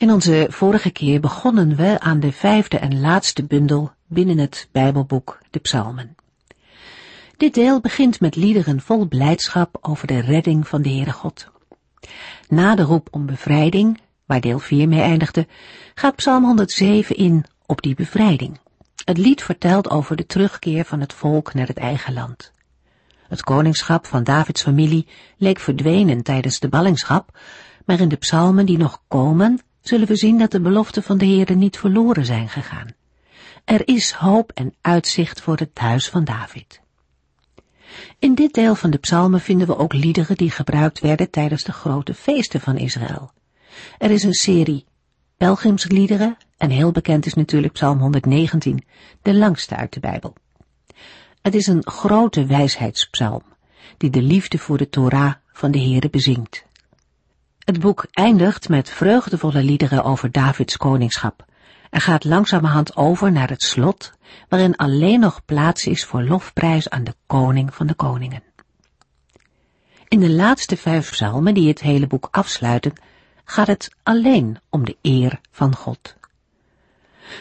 In onze vorige keer begonnen we aan de vijfde en laatste bundel binnen het Bijbelboek, de Psalmen. Dit deel begint met liederen vol blijdschap over de redding van de Heere God. Na de roep om bevrijding, waar deel 4 mee eindigde, gaat Psalm 107 in op die bevrijding. Het lied vertelt over de terugkeer van het volk naar het eigen land. Het koningschap van Davids familie leek verdwenen tijdens de ballingschap, maar in de psalmen die nog komen zullen we zien dat de beloften van de Heerde niet verloren zijn gegaan. Er is hoop en uitzicht voor het huis van David. In dit deel van de psalmen vinden we ook liederen die gebruikt werden tijdens de grote feesten van Israël. Er is een serie pelgrimsliederen en heel bekend is natuurlijk psalm 119, de langste uit de Bijbel. Het is een grote wijsheidspsalm, die de liefde voor de Torah van de Heere bezingt. Het boek eindigt met vreugdevolle liederen over Davids koningschap en gaat langzamerhand over naar het slot, waarin alleen nog plaats is voor lofprijs aan de koning van de koningen. In de laatste vijf psalmen die het hele boek afsluiten, gaat het alleen om de eer van God.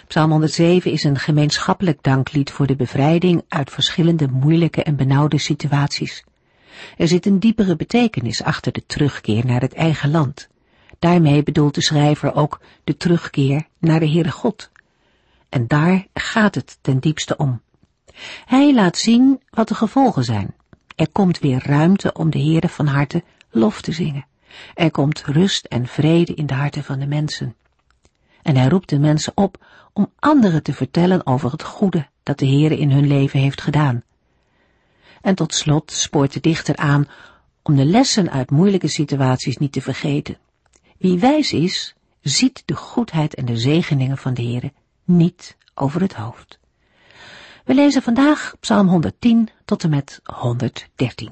Psalm 107 is een gemeenschappelijk danklied voor de bevrijding uit verschillende moeilijke en benauwde situaties. Er zit een diepere betekenis achter de terugkeer naar het eigen land. Daarmee bedoelt de schrijver ook de terugkeer naar de Heere God. En daar gaat het ten diepste om. Hij laat zien wat de gevolgen zijn. Er komt weer ruimte om de Heere van harte lof te zingen. Er komt rust en vrede in de harten van de mensen. En hij roept de mensen op om anderen te vertellen over het goede dat de Heere in hun leven heeft gedaan. En tot slot spoort de dichter aan om de lessen uit moeilijke situaties niet te vergeten. Wie wijs is, ziet de goedheid en de zegeningen van de Heere niet over het hoofd. We lezen vandaag Psalm 110 tot en met 113.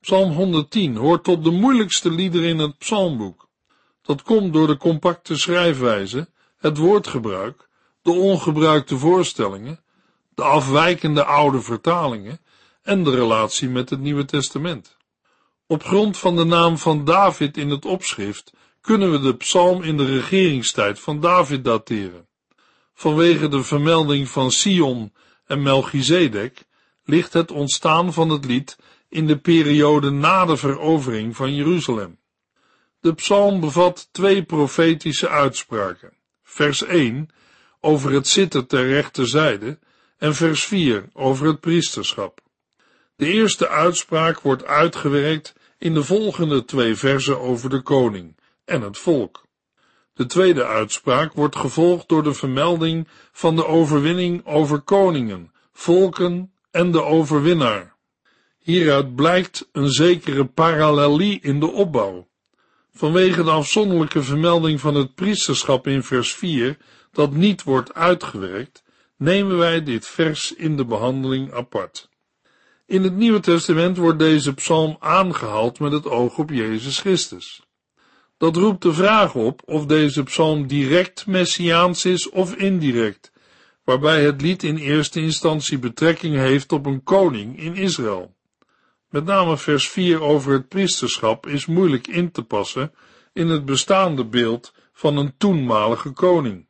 Psalm 110 hoort tot de moeilijkste liederen in het psalmboek. Dat komt door de compacte schrijfwijze, het woordgebruik, de ongebruikte voorstellingen, de afwijkende oude vertalingen en de relatie met het Nieuwe Testament. Op grond van de naam van David in het opschrift kunnen we de psalm in de regeringstijd van David dateren. Vanwege de vermelding van Sion en Melchizedek ligt het ontstaan van het lied in de periode na de verovering van Jeruzalem. De psalm bevat twee profetische uitspraken. Vers 1 over het zitten ter rechterzijde en vers 4 over het priesterschap. De eerste uitspraak wordt uitgewerkt in de volgende twee versen over de koning en het volk. De tweede uitspraak wordt gevolgd door de vermelding van de overwinning over koningen, volken en de overwinnaar. Hieruit blijkt een zekere parallelie in de opbouw. Vanwege de afzonderlijke vermelding van het priesterschap in vers 4, dat niet wordt uitgewerkt, nemen wij dit vers in de behandeling apart. In het Nieuwe Testament wordt deze psalm aangehaald met het oog op Jezus Christus. Dat roept de vraag op of deze psalm direct messiaans is of indirect, waarbij het lied in eerste instantie betrekking heeft op een koning in Israël. Met name vers 4 over het priesterschap is moeilijk in te passen in het bestaande beeld van een toenmalige koning.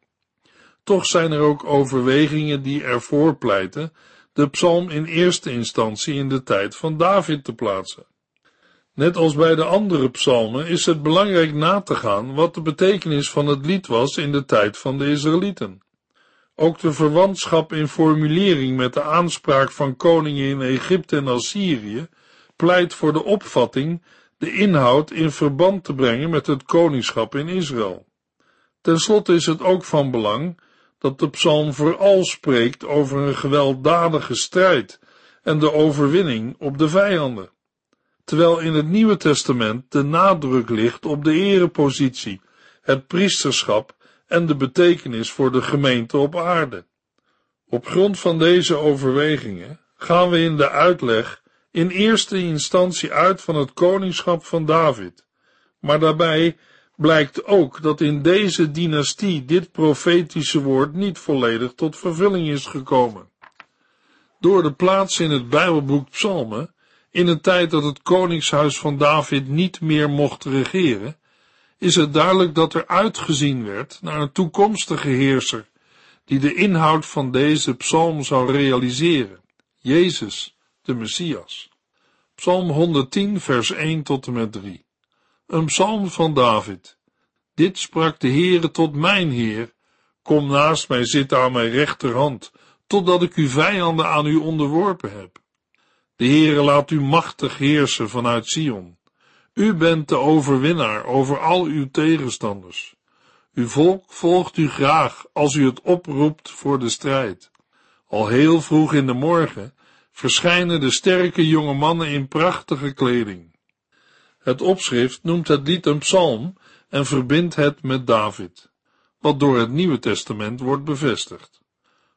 Toch zijn er ook overwegingen die ervoor pleiten de psalm in eerste instantie in de tijd van David te plaatsen. Net als bij de andere psalmen is het belangrijk na te gaan wat de betekenis van het lied was in de tijd van de Israëlieten. Ook de verwantschap in formulering met de aanspraak van koningen in Egypte en Assyrië pleit voor de opvatting de inhoud in verband te brengen met het koningschap in Israël. Ten slotte is het ook van belang dat de psalm vooral spreekt over een gewelddadige strijd en de overwinning op de vijanden. Terwijl in het Nieuwe Testament de nadruk ligt op de erepositie, het priesterschap en de betekenis voor de gemeente op aarde. Op grond van deze overwegingen gaan we in de uitleg in eerste instantie uit van het koningschap van David, maar daarbij blijkt ook dat in deze dynastie dit profetische woord niet volledig tot vervulling is gekomen. Door de plaats in het Bijbelboek Psalmen, in een tijd dat het koningshuis van David niet meer mocht regeren, is het duidelijk dat er uitgezien werd naar een toekomstige heerser, die de inhoud van deze psalm zou realiseren, Jezus, de Messias. Psalm 110, vers 1 tot en met 3. Een psalm van David. Dit sprak de Heere tot mijn Heer, kom naast mij zitten aan mijn rechterhand, totdat ik uw vijanden aan u onderworpen heb. De Heere laat u machtig heersen vanuit Sion. U bent de overwinnaar over al uw tegenstanders. Uw volk volgt u graag als u het oproept voor de strijd. Al heel vroeg in de morgen verschijnen de sterke jonge mannen in prachtige kleding. Het opschrift noemt het lied een psalm en verbindt het met David, wat door het Nieuwe Testament wordt bevestigd.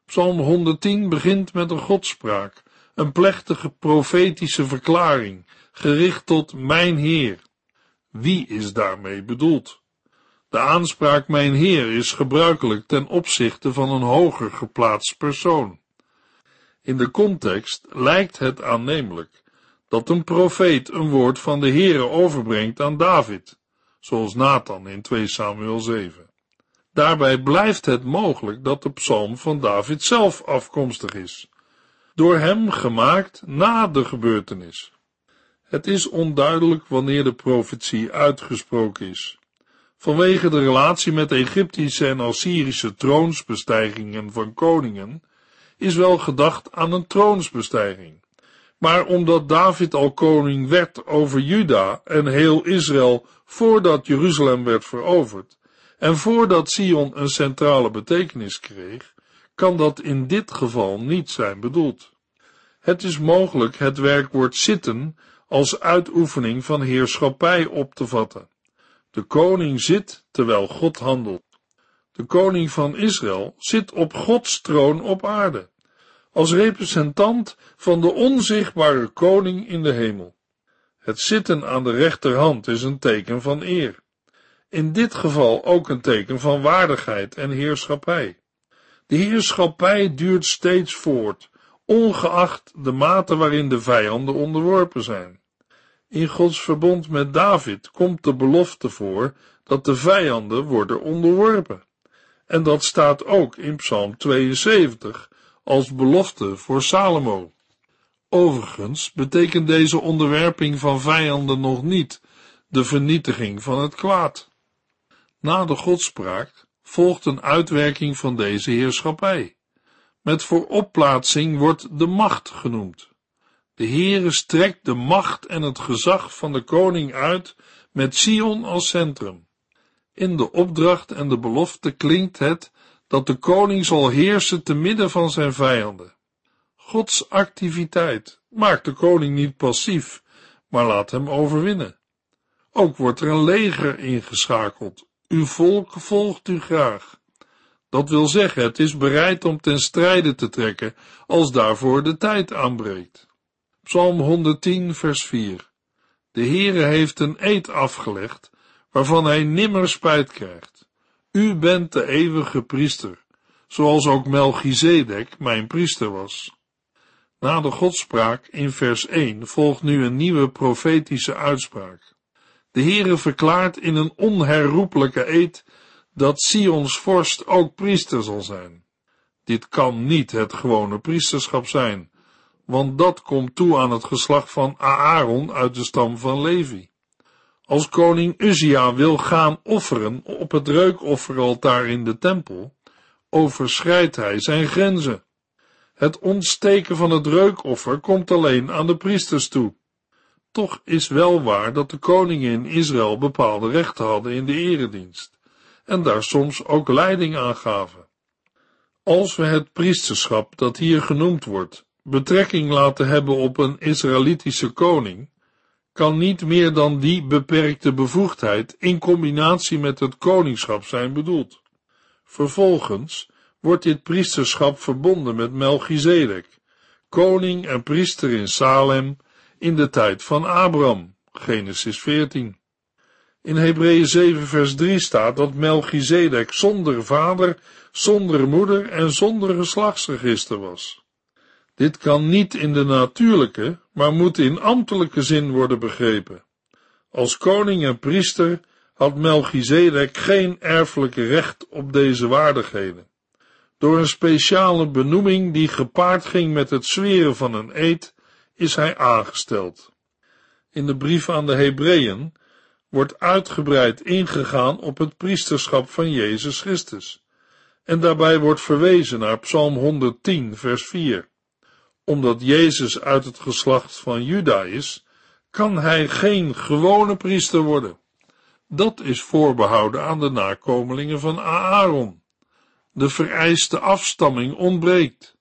Psalm 110 begint met een godspraak, een plechtige profetische verklaring, gericht tot mijn Heer. Wie is daarmee bedoeld? De aanspraak mijn Heer is gebruikelijk ten opzichte van een hoger geplaatst persoon. In de context lijkt het aannemelijk dat een profeet een woord van de Heere overbrengt aan David, zoals Nathan in 2 Samuel 7. Daarbij blijft het mogelijk dat de psalm van David zelf afkomstig is, door hem gemaakt na de gebeurtenis. Het is onduidelijk wanneer de profetie uitgesproken is. Vanwege de relatie met Egyptische en Assyrische troonsbestijgingen van koningen is wel gedacht aan een troonsbestijging. Maar omdat David al koning werd over Juda en heel Israël voordat Jeruzalem werd veroverd en voordat Sion een centrale betekenis kreeg, kan dat in dit geval niet zijn bedoeld. Het is mogelijk het werkwoord zitten als uitoefening van heerschappij op te vatten. De koning zit terwijl God handelt. De koning van Israël zit op Gods troon op aarde, als representant van de onzichtbare koning in de hemel. Het zitten aan de rechterhand is een teken van eer. In dit geval ook een teken van waardigheid en heerschappij. De heerschappij duurt steeds voort, ongeacht de mate waarin de vijanden onderworpen zijn. In Gods verbond met David komt de belofte voor dat de vijanden worden onderworpen. En dat staat ook in Psalm 72 als belofte voor Salomo. Overigens betekent deze onderwerping van vijanden nog niet de vernietiging van het kwaad. Na de godspraak volgt een uitwerking van deze heerschappij. Met vooropplaatsing wordt de macht genoemd. De Heere strekt de macht en het gezag van de koning uit met Sion als centrum. In de opdracht en de belofte klinkt het dat de koning zal heersen te midden van zijn vijanden. Gods activiteit maakt de koning niet passief, maar laat hem overwinnen. Ook wordt er een leger ingeschakeld. Uw volk volgt u graag. Dat wil zeggen, het is bereid om ten strijde te trekken als daarvoor de tijd aanbreekt. Psalm 110, vers 4. De Heere heeft een eed afgelegd, waarvan hij nimmer spijt krijgt. U bent de eeuwige priester, zoals ook Melchizedek mijn priester was. Na de godspraak in vers 1 volgt nu een nieuwe profetische uitspraak. De Heere verklaart in een onherroepelijke eed dat Sions vorst ook priester zal zijn. Dit kan niet het gewone priesterschap zijn, want dat komt toe aan het geslacht van Aaron uit de stam van Levi. Als koning Uzia wil gaan offeren op het reukofferaltaar in de tempel, overschrijdt hij zijn grenzen. Het ontsteken van het reukoffer komt alleen aan de priesters toe. Toch is wel waar dat de koningen in Israël bepaalde rechten hadden in de eredienst en daar soms ook leiding aan gaven. Als we het priesterschap dat hier genoemd wordt betrekking laten hebben op een Israëlitische koning, kan niet meer dan die beperkte bevoegdheid in combinatie met het koningschap zijn bedoeld. Vervolgens wordt dit priesterschap verbonden met Melchizedek, koning en priester in Salem in de tijd van Abraham, Genesis 14. In Hebreeën 7 vers 3 staat dat Melchizedek zonder vader, zonder moeder en zonder geslachtsregister was. Dit kan niet in de natuurlijke, maar moet in ambtelijke zin worden begrepen. Als koning en priester had Melchizedek geen erfelijke recht op deze waardigheden. Door een speciale benoeming die gepaard ging met het zweren van een eed, is hij aangesteld. In de brief aan de Hebreeën wordt uitgebreid ingegaan op het priesterschap van Jezus Christus. En daarbij wordt verwezen naar Psalm 110, vers 4. Omdat Jezus uit het geslacht van Juda is, kan hij geen gewone priester worden. Dat is voorbehouden aan de nakomelingen van Aaron. De vereiste afstamming ontbreekt.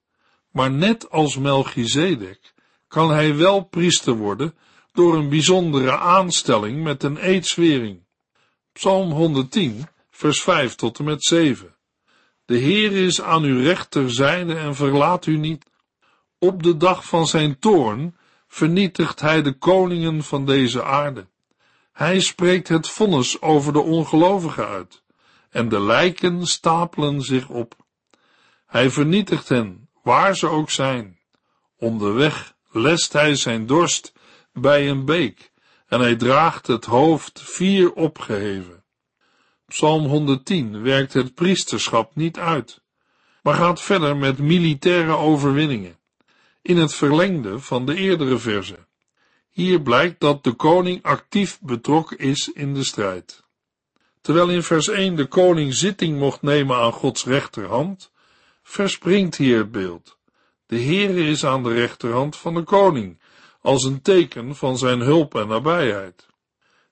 Maar net als Melchizedek kan hij wel priester worden door een bijzondere aanstelling met een eedswering. Psalm 110, vers 5 tot en met 7. De Heer is aan uw rechterzijde en verlaat u niet. Op de dag van zijn toorn vernietigt hij de koningen van deze aarde. Hij spreekt het vonnis over de ongelovigen uit, en de lijken stapelen zich op. Hij vernietigt hen, waar ze ook zijn. Onderweg lest hij zijn dorst bij een beek, en hij draagt het hoofd vier opgeheven. Psalm 110 werkt het priesterschap niet uit, maar gaat verder met militaire overwinningen, in het verlengde van de eerdere verse. Hier blijkt dat de koning actief betrokken is in de strijd. Terwijl in vers 1 de koning zitting mocht nemen aan Gods rechterhand, verspringt hier het beeld. De Heere is aan de rechterhand van de koning, als een teken van zijn hulp en nabijheid.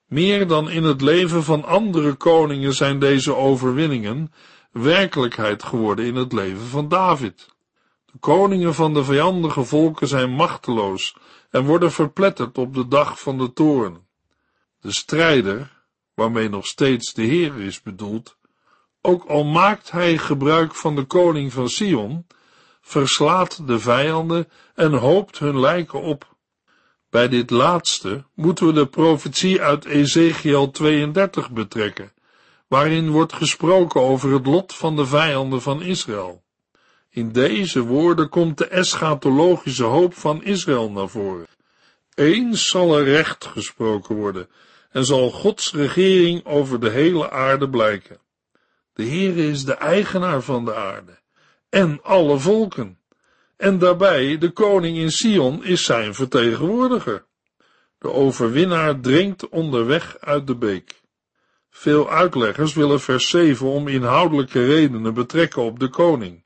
Meer dan in het leven van andere koningen zijn deze overwinningen werkelijkheid geworden in het leven van David. Koningen van de vijandige volken zijn machteloos en worden verpletterd op de dag van de toorn. De strijder, waarmee nog steeds de Heer is bedoeld, ook al maakt hij gebruik van de koning van Sion, verslaat de vijanden en hoopt hun lijken op. Bij dit laatste moeten we de profetie uit Ezekiel 32 betrekken, waarin wordt gesproken over het lot van de vijanden van Israël. In deze woorden komt de eschatologische hoop van Israël naar voren. Eens zal er recht gesproken worden en zal Gods regering over de hele aarde blijken. De Heer is de eigenaar van de aarde en alle volken. En daarbij de koning in Sion is zijn vertegenwoordiger. De overwinnaar dringt onderweg uit de beek. Veel uitleggers willen vers 7 om inhoudelijke redenen betrekken op de koning.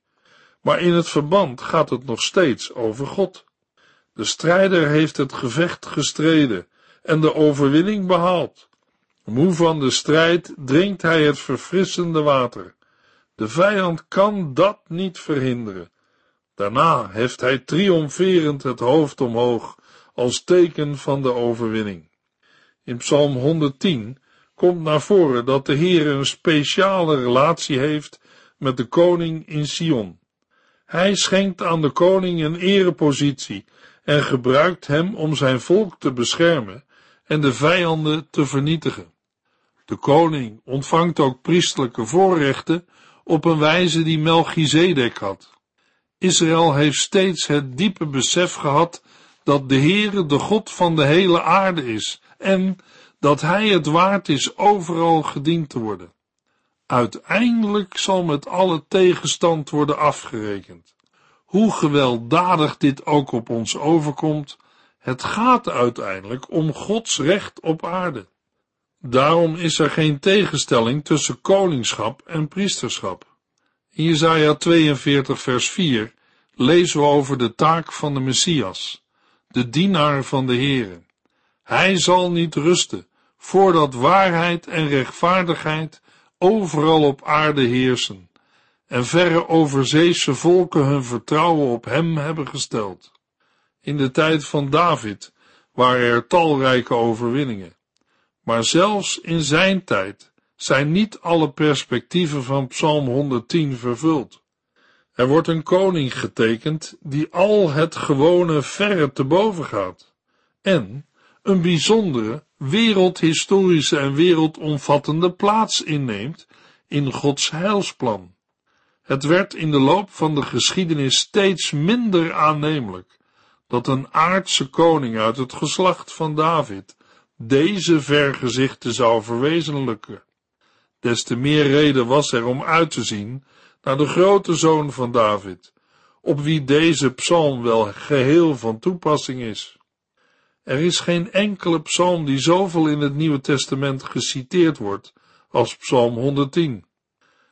Maar in het verband gaat het nog steeds over God. De strijder heeft het gevecht gestreden en de overwinning behaald. Moe van de strijd drinkt hij het verfrissende water. De vijand kan dat niet verhinderen. Daarna heft hij triomferend het hoofd omhoog als teken van de overwinning. In Psalm 110 komt naar voren dat de Heer een speciale relatie heeft met de koning in Sion. Hij schenkt aan de koning een erepositie en gebruikt hem om zijn volk te beschermen en de vijanden te vernietigen. De koning ontvangt ook priestelijke voorrechten op een wijze die Melchizedek had. Israël heeft steeds het diepe besef gehad dat de Heere de God van de hele aarde is en dat Hij het waard is overal gediend te worden. Uiteindelijk zal met alle tegenstand worden afgerekend. Hoe gewelddadig dit ook op ons overkomt, het gaat uiteindelijk om Gods recht op aarde. Daarom is er geen tegenstelling tussen koningschap en priesterschap. In Jesaja 42 vers 4 lezen we over de taak van de Messias, de dienaar van de Heere. Hij zal niet rusten, voordat waarheid en rechtvaardigheid overal op aarde heersen, en verre overzeese volken hun vertrouwen op hem hebben gesteld. In de tijd van David waren er talrijke overwinningen, maar zelfs in zijn tijd zijn niet alle perspectieven van Psalm 110 vervuld. Er wordt een koning getekend die al het gewone verre te boven gaat en een bijzondere wereldhistorische en wereldomvattende plaats inneemt in Gods heilsplan. Het werd in de loop van de geschiedenis steeds minder aannemelijk dat een aardse koning uit het geslacht van David deze vergezichten zou verwezenlijken. Des te meer reden was er om uit te zien naar de grote zoon van David, op wie deze psalm wel geheel van toepassing is. Er is geen enkele psalm die zoveel in het Nieuwe Testament geciteerd wordt als Psalm 110.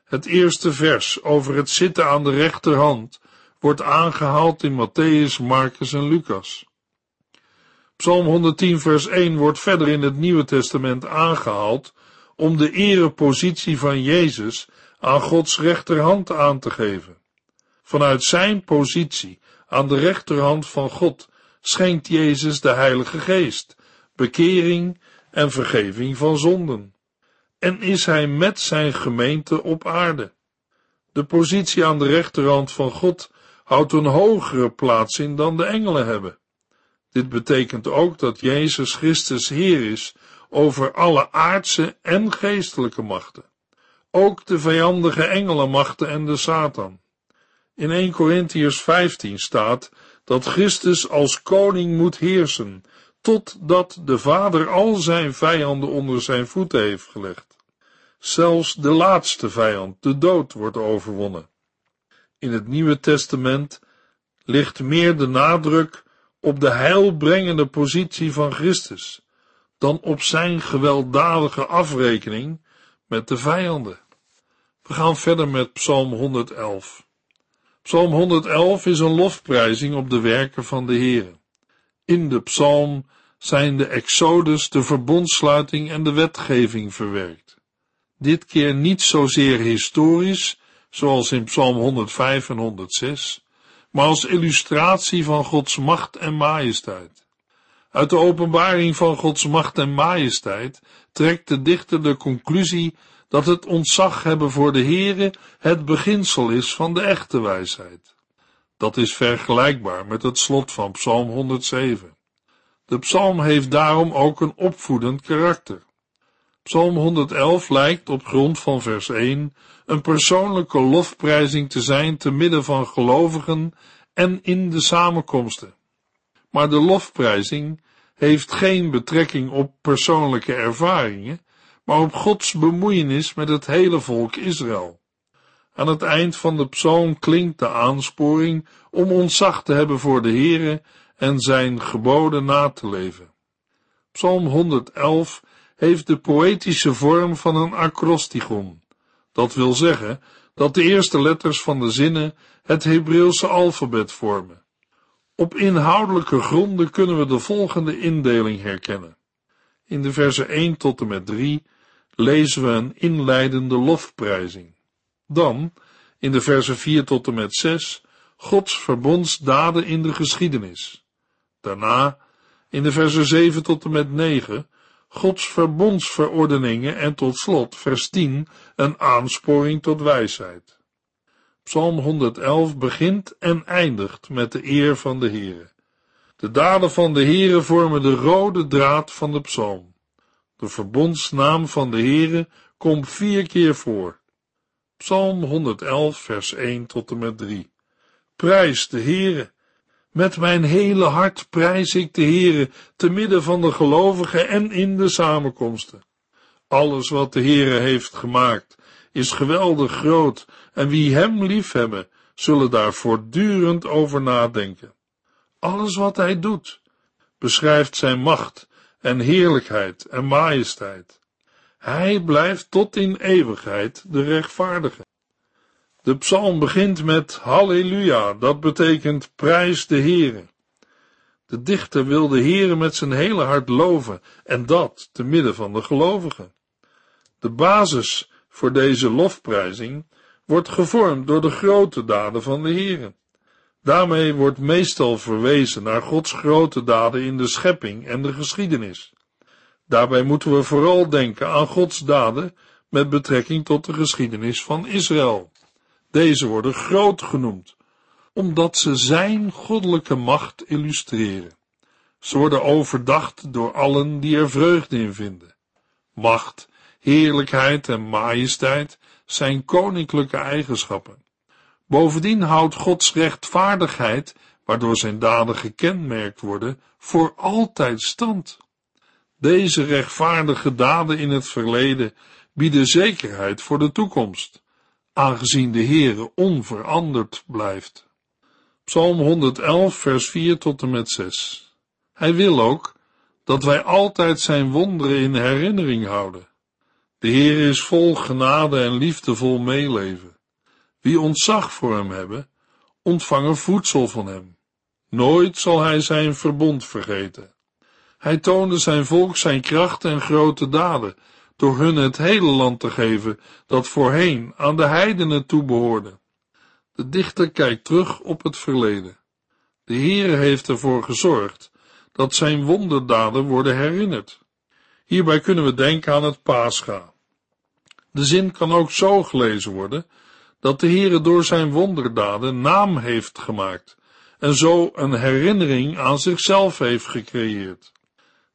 Het eerste vers over het zitten aan de rechterhand wordt aangehaald in Matthäus, Marcus en Lucas. Psalm 110 vers 1 wordt verder in het Nieuwe Testament aangehaald om de erepositie van Jezus aan Gods rechterhand aan te geven. Vanuit zijn positie aan de rechterhand van God schenkt Jezus de Heilige Geest, bekering en vergeving van zonden. En is hij met zijn gemeente op aarde. De positie aan de rechterhand van God houdt een hogere plaats in dan de engelen hebben. Dit betekent ook dat Jezus Christus Heer is over alle aardse en geestelijke machten, ook de vijandige engelenmachten en de Satan. In 1 Corinthians 15 staat dat Christus als koning moet heersen, totdat de Vader al zijn vijanden onder zijn voeten heeft gelegd. Zelfs de laatste vijand, de dood, wordt overwonnen. In het Nieuwe Testament ligt meer de nadruk op de heilbrengende positie van Christus dan op zijn gewelddadige afrekening met de vijanden. We gaan verder met Psalm 111. Psalm 111 is een lofprijzing op de werken van de Heere. In de psalm zijn de exodus, de verbondsluiting en de wetgeving verwerkt. Dit keer niet zozeer historisch, zoals in Psalm 105 en 106, maar als illustratie van Gods macht en majesteit. Uit de openbaring van Gods macht en majesteit trekt de dichter de conclusie dat het ontzag hebben voor de Heere het beginsel is van de echte wijsheid. Dat is vergelijkbaar met het slot van Psalm 107. De psalm heeft daarom ook een opvoedend karakter. Psalm 111 lijkt op grond van vers 1 een persoonlijke lofprijzing te zijn te midden van gelovigen en in de samenkomsten. Maar de lofprijzing heeft geen betrekking op persoonlijke ervaringen, maar op Gods bemoeienis met het hele volk Israël. Aan het eind van de psalm klinkt de aansporing om ontzag te hebben voor de Heere en zijn geboden na te leven. Psalm 111 heeft de poëtische vorm van een acrostigon. Dat wil zeggen dat de eerste letters van de zinnen het Hebreeuwse alfabet vormen. Op inhoudelijke gronden kunnen we de volgende indeling herkennen. In de versen 1 tot en met 3 lezen we een inleidende lofprijzing. Dan, in de versen 4 tot en met 6, Gods verbondsdaden in de geschiedenis. Daarna, in de versen 7 tot en met 9, Gods verbondsverordeningen en tot slot, vers 10, een aansporing tot wijsheid. Psalm 111 begint en eindigt met de eer van de Heere. De daden van de Heere vormen de rode draad van de psalm. De verbondsnaam van de Heere komt vier keer voor. Psalm 111, vers 1 tot en met 3. Prijs de Heere. Met mijn hele hart prijs ik de Heere, te midden van de gelovigen en in de samenkomsten. Alles wat de Heere heeft gemaakt, is geweldig groot, en wie hem liefhebben, zullen daar voortdurend over nadenken. Alles wat hij doet, beschrijft zijn macht en heerlijkheid en majesteit. Hij blijft tot in eeuwigheid de rechtvaardige. De psalm begint met Halleluja, dat betekent prijs de Heere. De dichter wil de Heere met zijn hele hart loven en dat te midden van de gelovigen. De basis voor deze lofprijzing wordt gevormd door de grote daden van de Heere. Daarmee wordt meestal verwezen naar Gods grote daden in de schepping en de geschiedenis. Daarbij moeten we vooral denken aan Gods daden met betrekking tot de geschiedenis van Israël. Deze worden groot genoemd, omdat ze zijn goddelijke macht illustreren. Ze worden overdacht door allen die er vreugde in vinden. Macht, heerlijkheid en majesteit zijn koninklijke eigenschappen. Bovendien houdt Gods rechtvaardigheid, waardoor zijn daden gekenmerkt worden, voor altijd stand. Deze rechtvaardige daden in het verleden bieden zekerheid voor de toekomst, aangezien de Heere onveranderd blijft. Psalm 111, vers 4 tot en met 6. Hij wil ook dat wij altijd zijn wonderen in herinnering houden. De Heer is vol genade en liefdevol meeleven. Wie ontzag voor hem hebben, ontvangen voedsel van hem. Nooit zal hij zijn verbond vergeten. Hij toonde zijn volk zijn kracht en grote daden, door hun het hele land te geven dat voorheen aan de heidenen toebehoorde. De dichter kijkt terug op het verleden. De Heere heeft ervoor gezorgd dat zijn wonderdaden worden herinnerd. Hierbij kunnen we denken aan het Pascha. De zin kan ook zo gelezen worden dat de Heere door zijn wonderdaden naam heeft gemaakt en zo een herinnering aan zichzelf heeft gecreëerd.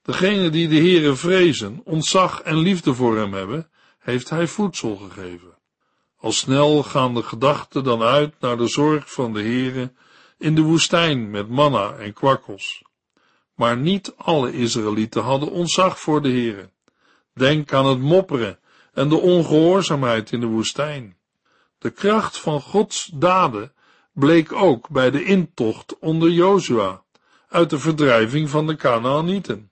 Degene die de Heere vrezen, ontzag en liefde voor hem hebben, heeft hij voedsel gegeven. Al snel gaan de gedachten dan uit naar de zorg van de Heere in de woestijn met manna en kwakkels. Maar niet alle Israëlieten hadden ontzag voor de Heere. Denk aan het mopperen en de ongehoorzaamheid in de woestijn. De kracht van Gods daden bleek ook bij de intocht onder Jozua uit de verdrijving van de Kanaanieten.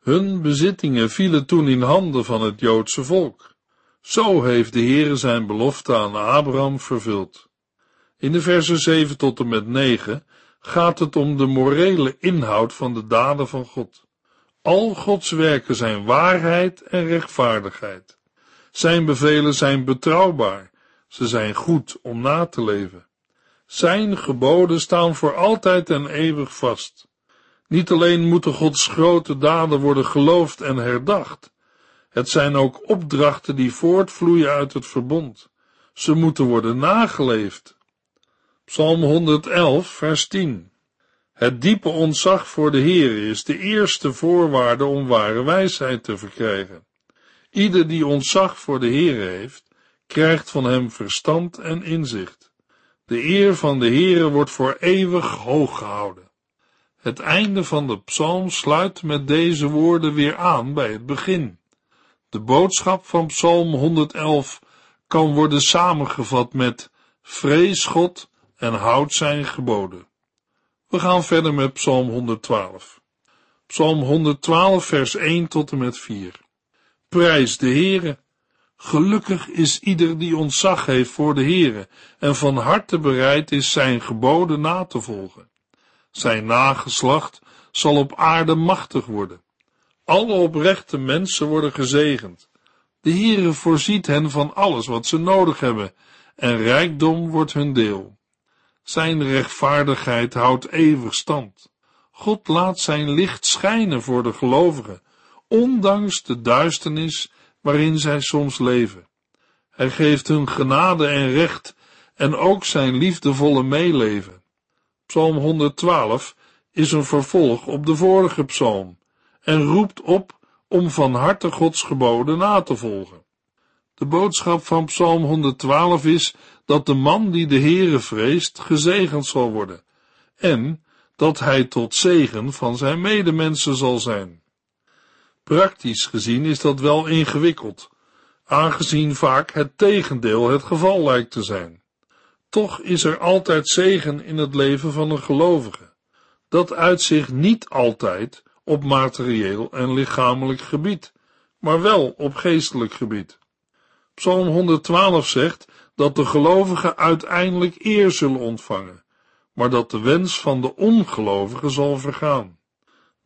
Hun bezittingen vielen toen in handen van het Joodse volk. Zo heeft de Heere zijn belofte aan Abraham vervuld. In de versen 7 tot en met 9 gaat het om de morele inhoud van de daden van God. Al Gods werken zijn waarheid en rechtvaardigheid. Zijn bevelen zijn betrouwbaar, ze zijn goed om na te leven. Zijn geboden staan voor altijd en eeuwig vast. Niet alleen moeten Gods grote daden worden geloofd en herdacht, het zijn ook opdrachten die voortvloeien uit het verbond. Ze moeten worden nageleefd. Psalm 111, vers 10. Het diepe ontzag voor de Heer is de eerste voorwaarde om ware wijsheid te verkrijgen. Ieder die ontzag voor de Heer heeft, krijgt van hem verstand en inzicht. De eer van de Heere wordt voor eeuwig hoog gehouden. Het einde van de psalm sluit met deze woorden weer aan bij het begin. De boodschap van psalm 111 kan worden samengevat met vrees God en houd zijn geboden. We gaan verder met psalm 112. Psalm 112 vers 1 tot en met 4. Prijs de Heere. Gelukkig is ieder die ontzag heeft voor de Heere en van harte bereid is zijn geboden na te volgen. Zijn nageslacht zal op aarde machtig worden. Alle oprechte mensen worden gezegend. De Heere voorziet hen van alles wat ze nodig hebben en rijkdom wordt hun deel. Zijn rechtvaardigheid houdt eeuwig stand. God laat zijn licht schijnen voor de gelovigen, ondanks de duisternis waarin zij soms leven. Hij geeft hun genade en recht en ook zijn liefdevolle meeleven. Psalm 112 is een vervolg op de vorige psalm en roept op om van harte Gods geboden na te volgen. De boodschap van Psalm 112 is dat de man die de Heere vreest gezegend zal worden en dat hij tot zegen van zijn medemensen zal zijn. Praktisch gezien is dat wel ingewikkeld, aangezien vaak het tegendeel het geval lijkt te zijn. Toch is er altijd zegen in het leven van een gelovige. Dat uitzicht niet altijd op materieel en lichamelijk gebied, maar wel op geestelijk gebied. Psalm 112 zegt dat de gelovigen uiteindelijk eer zullen ontvangen, maar dat de wens van de ongelovigen zal vergaan.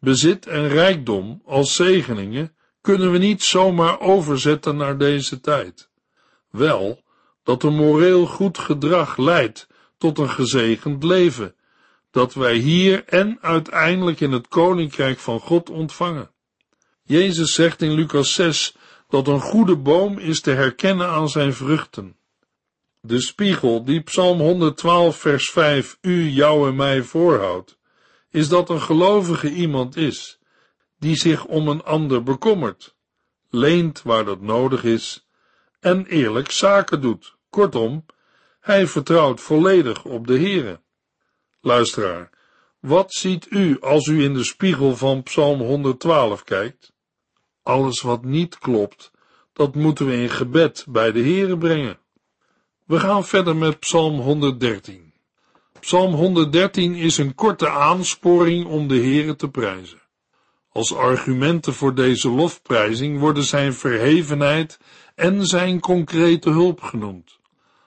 Bezit en rijkdom als zegeningen kunnen we niet zomaar overzetten naar deze tijd. Wel dat een moreel goed gedrag leidt tot een gezegend leven, dat wij hier en uiteindelijk in het koninkrijk van God ontvangen. Jezus zegt in Lucas 6 dat een goede boom is te herkennen aan zijn vruchten. De spiegel die Psalm 112 vers 5 u, jou en mij voorhoudt, is dat een gelovige iemand is, die zich om een ander bekommert, leent waar dat nodig is en eerlijk zaken doet. Kortom, hij vertrouwt volledig op de Heere. Luisteraar, wat ziet u als u in de spiegel van Psalm 112 kijkt? Alles wat niet klopt, dat moeten we in gebed bij de Heere brengen. We gaan verder met Psalm 113. Psalm 113 is een korte aansporing om de Heere te prijzen. Als argumenten voor deze lofprijzing worden zijn verhevenheid en zijn concrete hulp genoemd.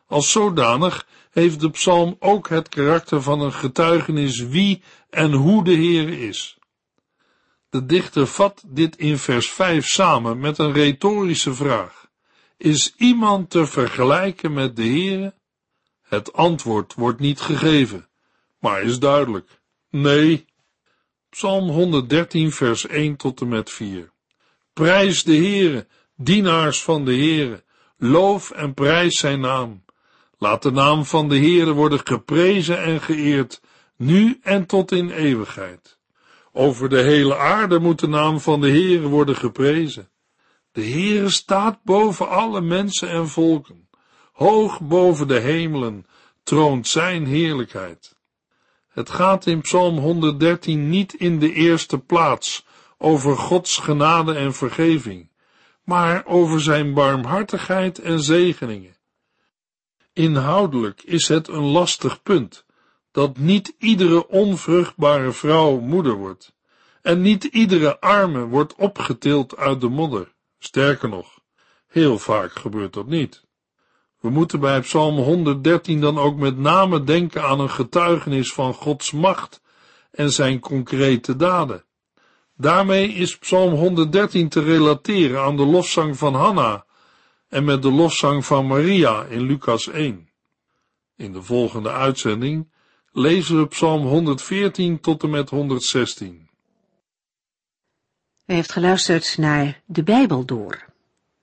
Als zodanig heeft de psalm ook het karakter van een getuigenis wie en hoe de Heer is. De dichter vat dit in vers 5 samen met een retorische vraag. Is iemand te vergelijken met de Heere? Het antwoord wordt niet gegeven, maar is duidelijk. Nee. Psalm 113 vers 1 tot en met 4. Prijs de Heere, dienaars van de Heere, loof en prijs zijn naam. Laat de naam van de Heere worden geprezen en geëerd, nu en tot in eeuwigheid. Over de hele aarde moet de naam van de Heere worden geprezen. De Heere staat boven alle mensen en volken. Hoog boven de hemelen troont zijn heerlijkheid. Het gaat in Psalm 113 niet in de eerste plaats over Gods genade en vergeving, maar over zijn barmhartigheid en zegeningen. Inhoudelijk is het een lastig punt dat niet iedere onvruchtbare vrouw moeder wordt en niet iedere arme wordt opgetild uit de modder. Sterker nog, heel vaak gebeurt dat niet. We moeten bij Psalm 113 dan ook met name denken aan een getuigenis van Gods macht en zijn concrete daden. Daarmee is Psalm 113 te relateren aan de lofzang van Hanna en met de lofzang van Maria in Lucas 1. In de volgende uitzending lezen we Psalm 114 tot en met 116. U heeft geluisterd naar De Bijbel Door,